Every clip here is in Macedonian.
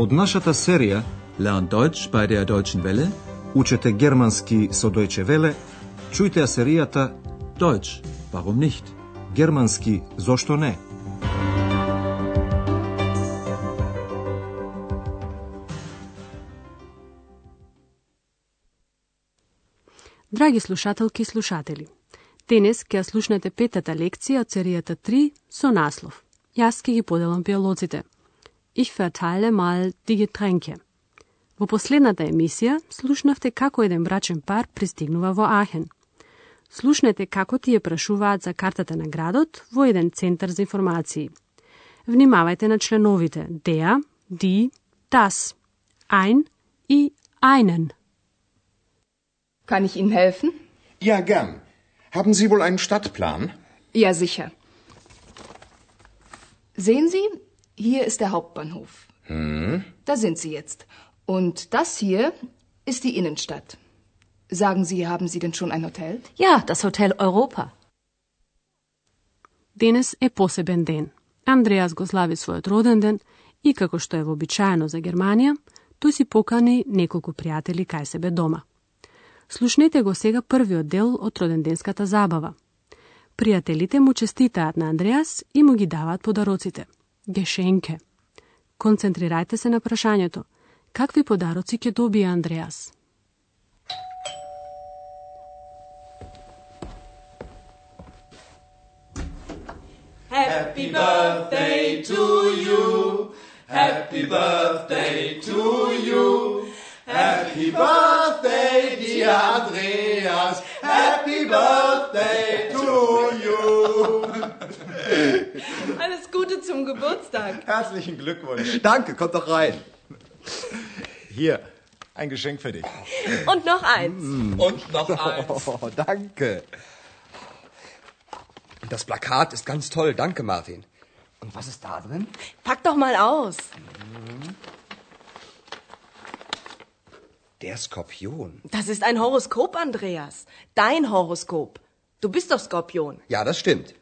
Од нашата серија Learn Deutsch bei der Deutschen Welle. Учете германски со Deutsche Welle, чујте ја серијата Deutsch, warum nicht? Германски зошто не? Драги слушателки и слушатели, денес ќе ја слушнете петата лекција од серијата 3 со наслов. Јас ќе ги поделам пијалоците. Ich verteile mal die Getränke. Во последната емисија слушнавте како еден брачен пар пристигнува во Ахен. Слушнете како тие прашуваат за картата на градот во еден центар за информации. Внимавајте на членовите der, die, das, ein и einen. Kann ich Ihnen helfen? Ja, gern. Haben Sie wohl einen Stadtplan? Ja, sicher. Sehen Sie, hier ist der Hauptbahnhof. Hm? Da sind Sie jetzt. Und das hier ist die Innenstadt. Sagen Sie, haben Sie denn schon ein Hotel? Ja, das Hotel Europa. Денес е посебен ден. Андреас го слави својот роден ден и како што е вообичаено за Германија, тој си покани неколку пријатели кај себе дома. Слушнете го сега првиот дел од роденденската забава. Пријателите му честитаат на Андреас и му ги даваат подароците. Гешенке. Концентрирајте се на прашањето. Какви подароци ќе добие Андреас? Happy birthday to you. Happy birthday to you. Happy birthday, dear Andreas. Happy birthday to you. Geburtstag. Herzlichen Glückwunsch. Danke, kommt doch rein. Hier, ein Geschenk für dich. Und noch eins. Und noch eins. Oh, danke. Das Plakat ist ganz toll. Danke, Martin. Und was ist da drin? Pack doch mal aus. Der Skorpion. Das ist ein Horoskop, Andreas. Dein Horoskop. Du bist doch Skorpion. Ja, das stimmt.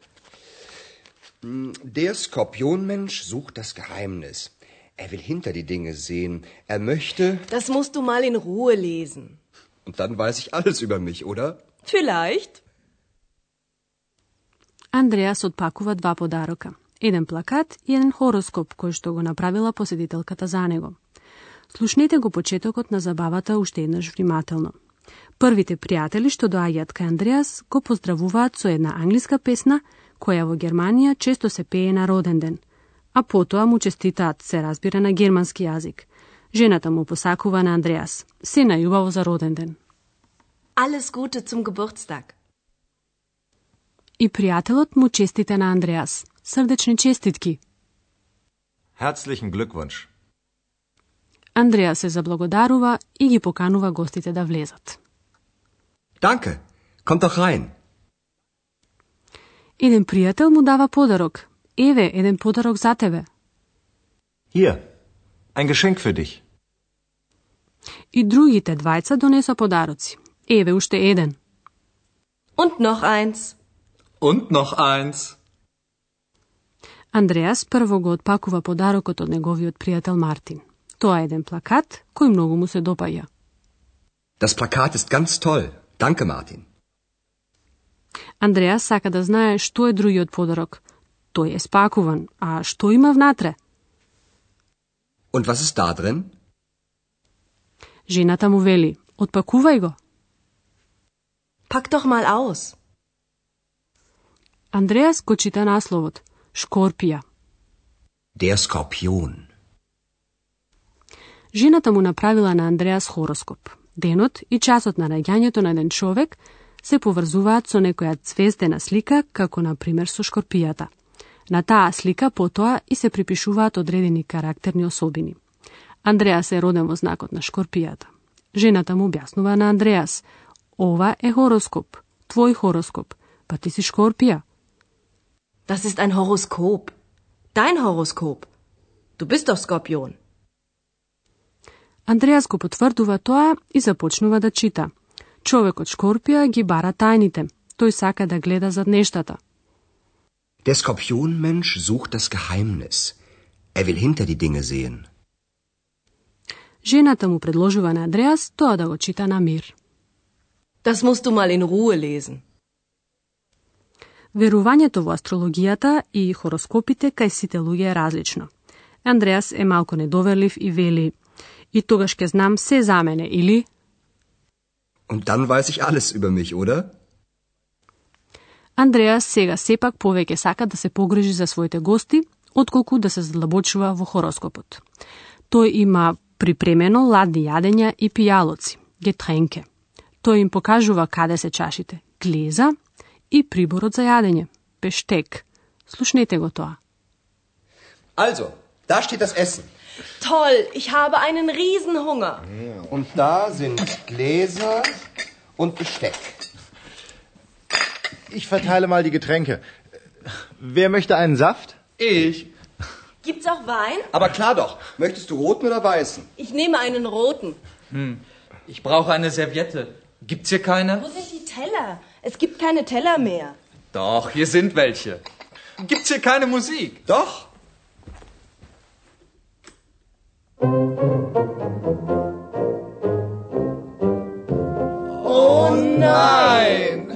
Der Skorpionmensch sucht das Geheimnis. Er will hinter die Dinge sehen. Er möchte. Das musst du mal in Ruhe lesen. Und dann weiß ich alles über mich, oder? Vielleicht. Андреас отпакува два подарока. Еден плакат и еден хороскоп кој што го направила посетителката за него. Слушнете го почетокот на забавата уште еднаш внимателно. Првите пријатели што доаѓаат кај Андреас го поздравуваат со една англиска песна која во Германија често се пее на роден ден, а потоа му честитаат се разбира на германски јазик. Жената му посакува на Андреас. Се најубаво за роден ден. Alles Gute zum Geburtstag. И пријателот му честите на Андреас. Срдечни честитки. Herzlichen Glückwunsch. Андреас се заблагодарува и ги поканува гостите да влезат. Danke. Kommt doch rein. Еден пријател му дава подарок. Еве, еден подарок за тебе. Hier, ein Geschenk für dich. И другите двајца донесоа подароци. Еве уште еден. Und noch eins. Und noch eins. Андреас прво го отпакува подарокот од неговиот пријател Мартин. Тоа е еден плакат кој многу му се допаѓа. Das Plakat ist ganz toll. Danke, Martin. Андреас сака да знае што е другиот подарок. Тој е спакуван, а што има внатре? Und was ist da drin? Жената му вели, отпакувај го. Pack doch mal aus. Андреас го чита насловот. Шкорпија. Der Skorpion. Жената му направила на Андреас хороскоп. Денот и часот на раѓањето на еден човек се поврзуваат со некоја цвездена слика, како на пример со шкорпијата. На таа слика потоа и се припишуваат одредени карактерни особини. Андреас е роден во знакот на шкорпијата. Жената му објаснува на Андреас. Ова е хороскоп, твој хороскоп, па ти си шкорпија. Das ist ein Horoskop. Dein Horoskop. Du bist doch Skorpion. Андреас го потврдува тоа и започнува да чита. Човекот Шкорпија ги бара тајните. Тој сака да гледа зад нештата. Der Skorpionmensch sucht das Geheimnis. Er will hinter die Dinge sehen. Жената му предложува на Андреас тоа да го чита на мир. Das musst du mal in Ruhe lesen. Верувањето во астрологијата и хороскопите кај сите луѓе е различно. Андреас е малку недоверлив и вели и тогаш ќе знам се за мене или Und dann weiß ich alles über mich, oder? Андреас сега сепак повеќе сака да се погрижи за своите гости, отколку да се задлабочува во хороскопот. Тој има припремено ладни јадења и пијалоци, гетренке. Тој им покажува каде се чашите, глеза и приборот за јадење, пештек. Слушнете го тоа. Also, da steht das Essen. Toll, ich habe einen Riesenhunger. Und da sind Gläser und Besteck. Ich verteile mal die Getränke. Wer möchte einen Saft? Ich. Gibt's auch Wein? Aber klar doch. Möchtest du roten oder weißen? Ich nehme einen roten. Ich brauche eine Serviette. Gibt's hier keine? Wo sind die Teller? Es gibt keine Teller mehr. Doch, hier sind welche. Gibt's hier keine Musik? Doch. Oh nein!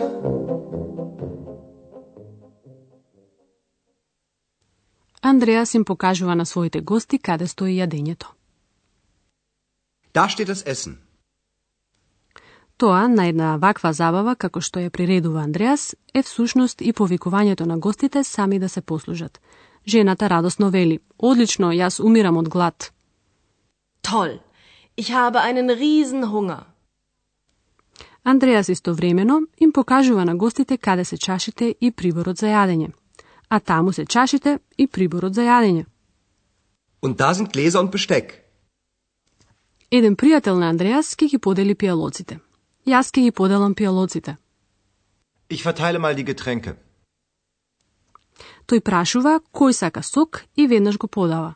Андреас им покажува на своите гости каде стои јадењето. Da steht das Essen. Тоа на една ваква забава, како што ја приредува Андреас, е всушност и повикувањето на гостите сами да се послужат. Жената радосно вели, одлично, јас умирам од глад. Toll, ich habe einen Riesenhunger. Андреас истовремено им покажува на гостите каде се чашите и приборот за јадење. А таму се чашите и приборот за јадење. Und da sind Gläser und Besteck. Еден пријател на Андреас ќе ги подели пијалоците. Јас ќе ги поделам пијалоците. Ich verteile mal die Getränke. Тој прашува кој сака сок и веднаш го подава.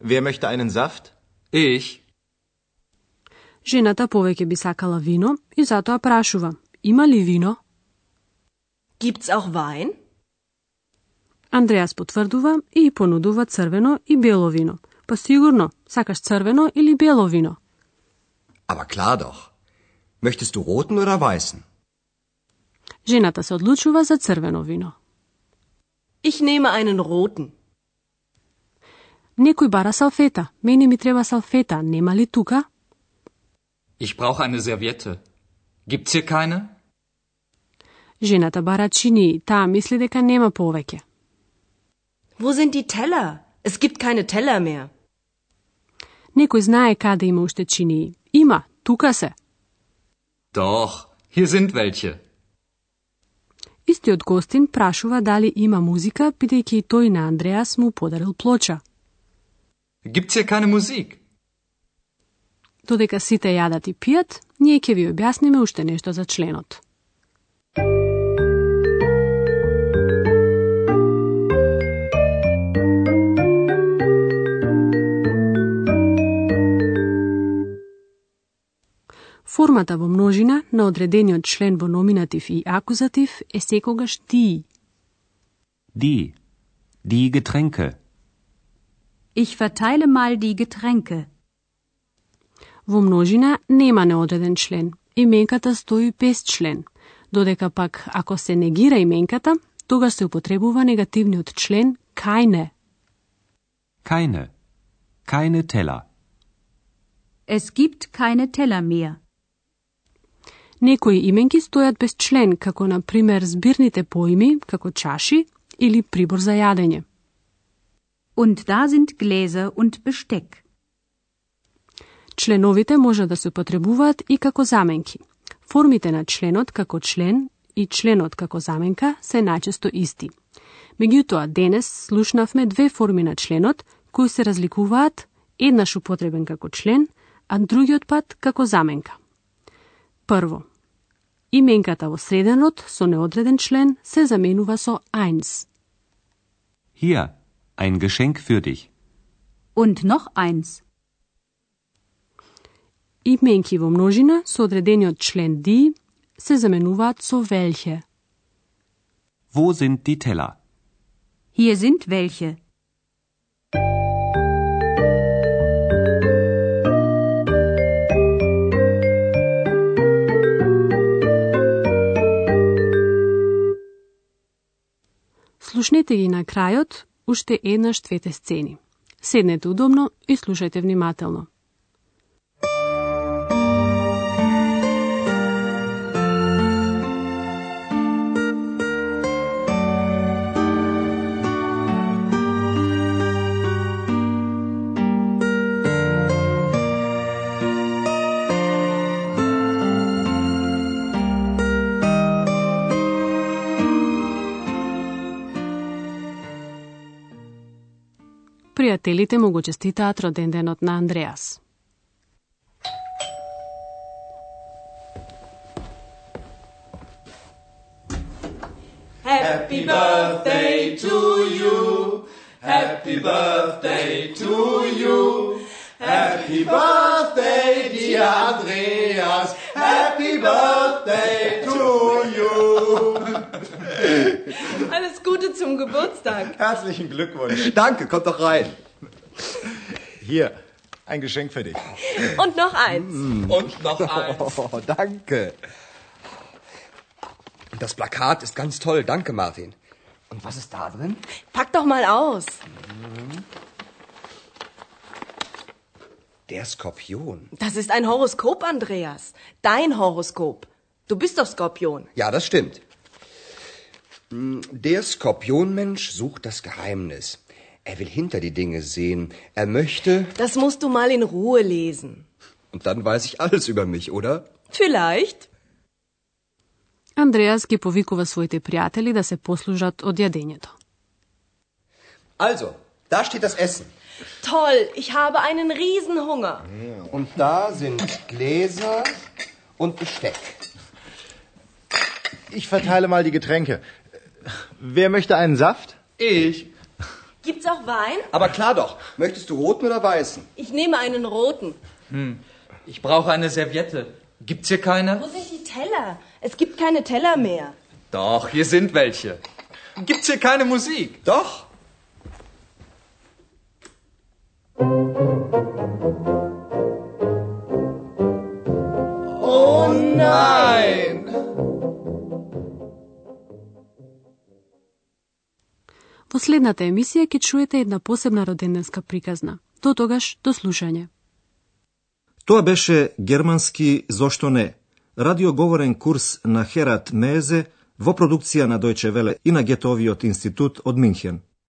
Wer möchte einen Saft? Ich. Жената повеќе би сакала вино и затоа прашува, има ли вино? Gibt's auch Wein? Андреас потврдува и понудува црвено и бело вино. Па сигурно, сакаш црвено или бело вино? Aber klar doch. Möchtest du roten oder weißen? Жената се одлучува за црвено вино. Ich nehme einen roten. Некој бара салфета. Мене ми треба салфета. Нема ли тука? Ich brauche eine Serviette. Gibt's hier keine? Жената бара чинии. Таа мисли дека нема повеќе. Wo sind die Teller? Es gibt keine Teller mehr. Некој знае каде има уште чинии. Има, тука се. Doch, hier sind welche. Истиот гостин прашува дали има музика, бидејќи тој на Андреас му подарил плоча. Gibt's hier keine Musik? Додека сите јадат и пијат, ние ќе ви објасниме уште нешто за членот. Формата во множина на одредениот член во номинатив и акузатив е секогаш ти. Die. Die Getränke. Ich verteile mal die Getränke. Во множина нема неодреден член. Именката стои без член. Додека пак ако се негира именката, тогаш се употребува негативниот член keine. Keine. Keine Teller. Es gibt keine Teller mehr. Некои именки стојат без член, како на пример збирните поими, како чаши или прибор за јадење. Und da sind Gläser und Besteck. Членовите може да се употребуваат и како заменки. Формите на членот како член и членот како заменка се најчесто исти. Меѓутоа, денес слушнавме две форми на членот кои се разликуваат, еднаш употребен како член, а другиот пат како заменка. Прво, именката во среденот со неодреден член се заменува со eins. Hier. Ein Geschenk für dich. Und noch eins. Именки во множина со одредениот член die се заменуваат со welche. Wo sind die Teller? Hier sind welche. Слушнете ги на крајот уште еднаш двете сцени. Седнете удобно и слушајте внимателно. Пријателите му го честитаат роденденот на Андреас. Happy birthday to you. Happy birthday to you. Happy birthday, dear Andreas. Happy birthday to you. Alles Gute zum Geburtstag. Herzlichen Glückwunsch. Danke, kommt doch rein. Hier, ein Geschenk für dich. Und noch eins. Und noch eins. Oh, danke. Das Plakat ist ganz toll. Danke, Martin. Und was ist da drin? Pack doch mal aus. Der Skorpion. Das ist ein Horoskop, Andreas. Dein Horoskop. Du bist doch Skorpion. Ja, das stimmt. Der Skorpionmensch sucht das Geheimnis. Er will hinter die Dinge sehen. Er möchte. Das musst du mal in Ruhe lesen. Und dann weiß ich alles über mich, oder? Vielleicht. Андреас ги повикува своите пријатели да се послужат од јадењето. Also, da steht das Essen. Toll, ich habe einen Riesenhunger. Und da sind Gläser und Besteck. Ich verteile mal die Getränke. Wer möchte einen Saft? Ich. Gibt's auch Wein? Aber klar doch. Möchtest du roten oder weißen? Ich nehme einen roten. Ich brauche eine Serviette. Gibt's hier keine? Wo sind die Teller? Es gibt keine Teller mehr. Doch, hier sind welche. Gibt's hier keine Musik? Doch. Oh nein! Последната емисија ќе чуете една посебна роденденска приказна. До тогаш, до слушање. Тоа беше германски Зошто не? Радиоговорен курс на Херат Мезе во продукција на Дојче Веле и на Гетовиот институт од Минхен.